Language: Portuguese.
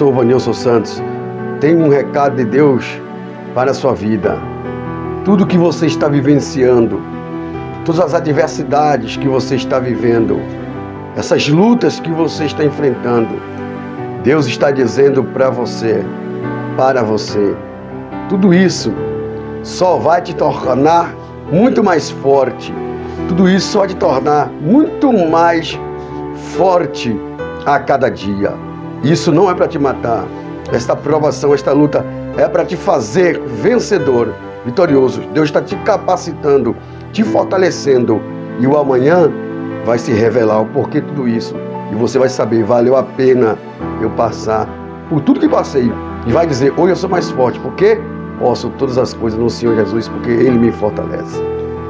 sou Vanilson Santos. Tenho um recado de Deus para a sua vida. Tudo que você está vivenciando, todas as adversidades que você está vivendo, essas lutas que você está enfrentando, Deus está dizendo para você, para você, tudo isso só vai te tornar muito mais forte. Tudo isso só vai te tornar muito mais forte a cada dia. Isso não é para te matar. Esta provação, esta luta é para te fazer vencedor, vitorioso. Deus está te capacitando, te fortalecendo. E o amanhã vai se revelar o porquê tudo isso. E você vai saber, valeu a pena eu passar por tudo que passei. E vai dizer, hoje eu sou mais forte, porque posso todas as coisas no Senhor Jesus, porque Ele me fortalece.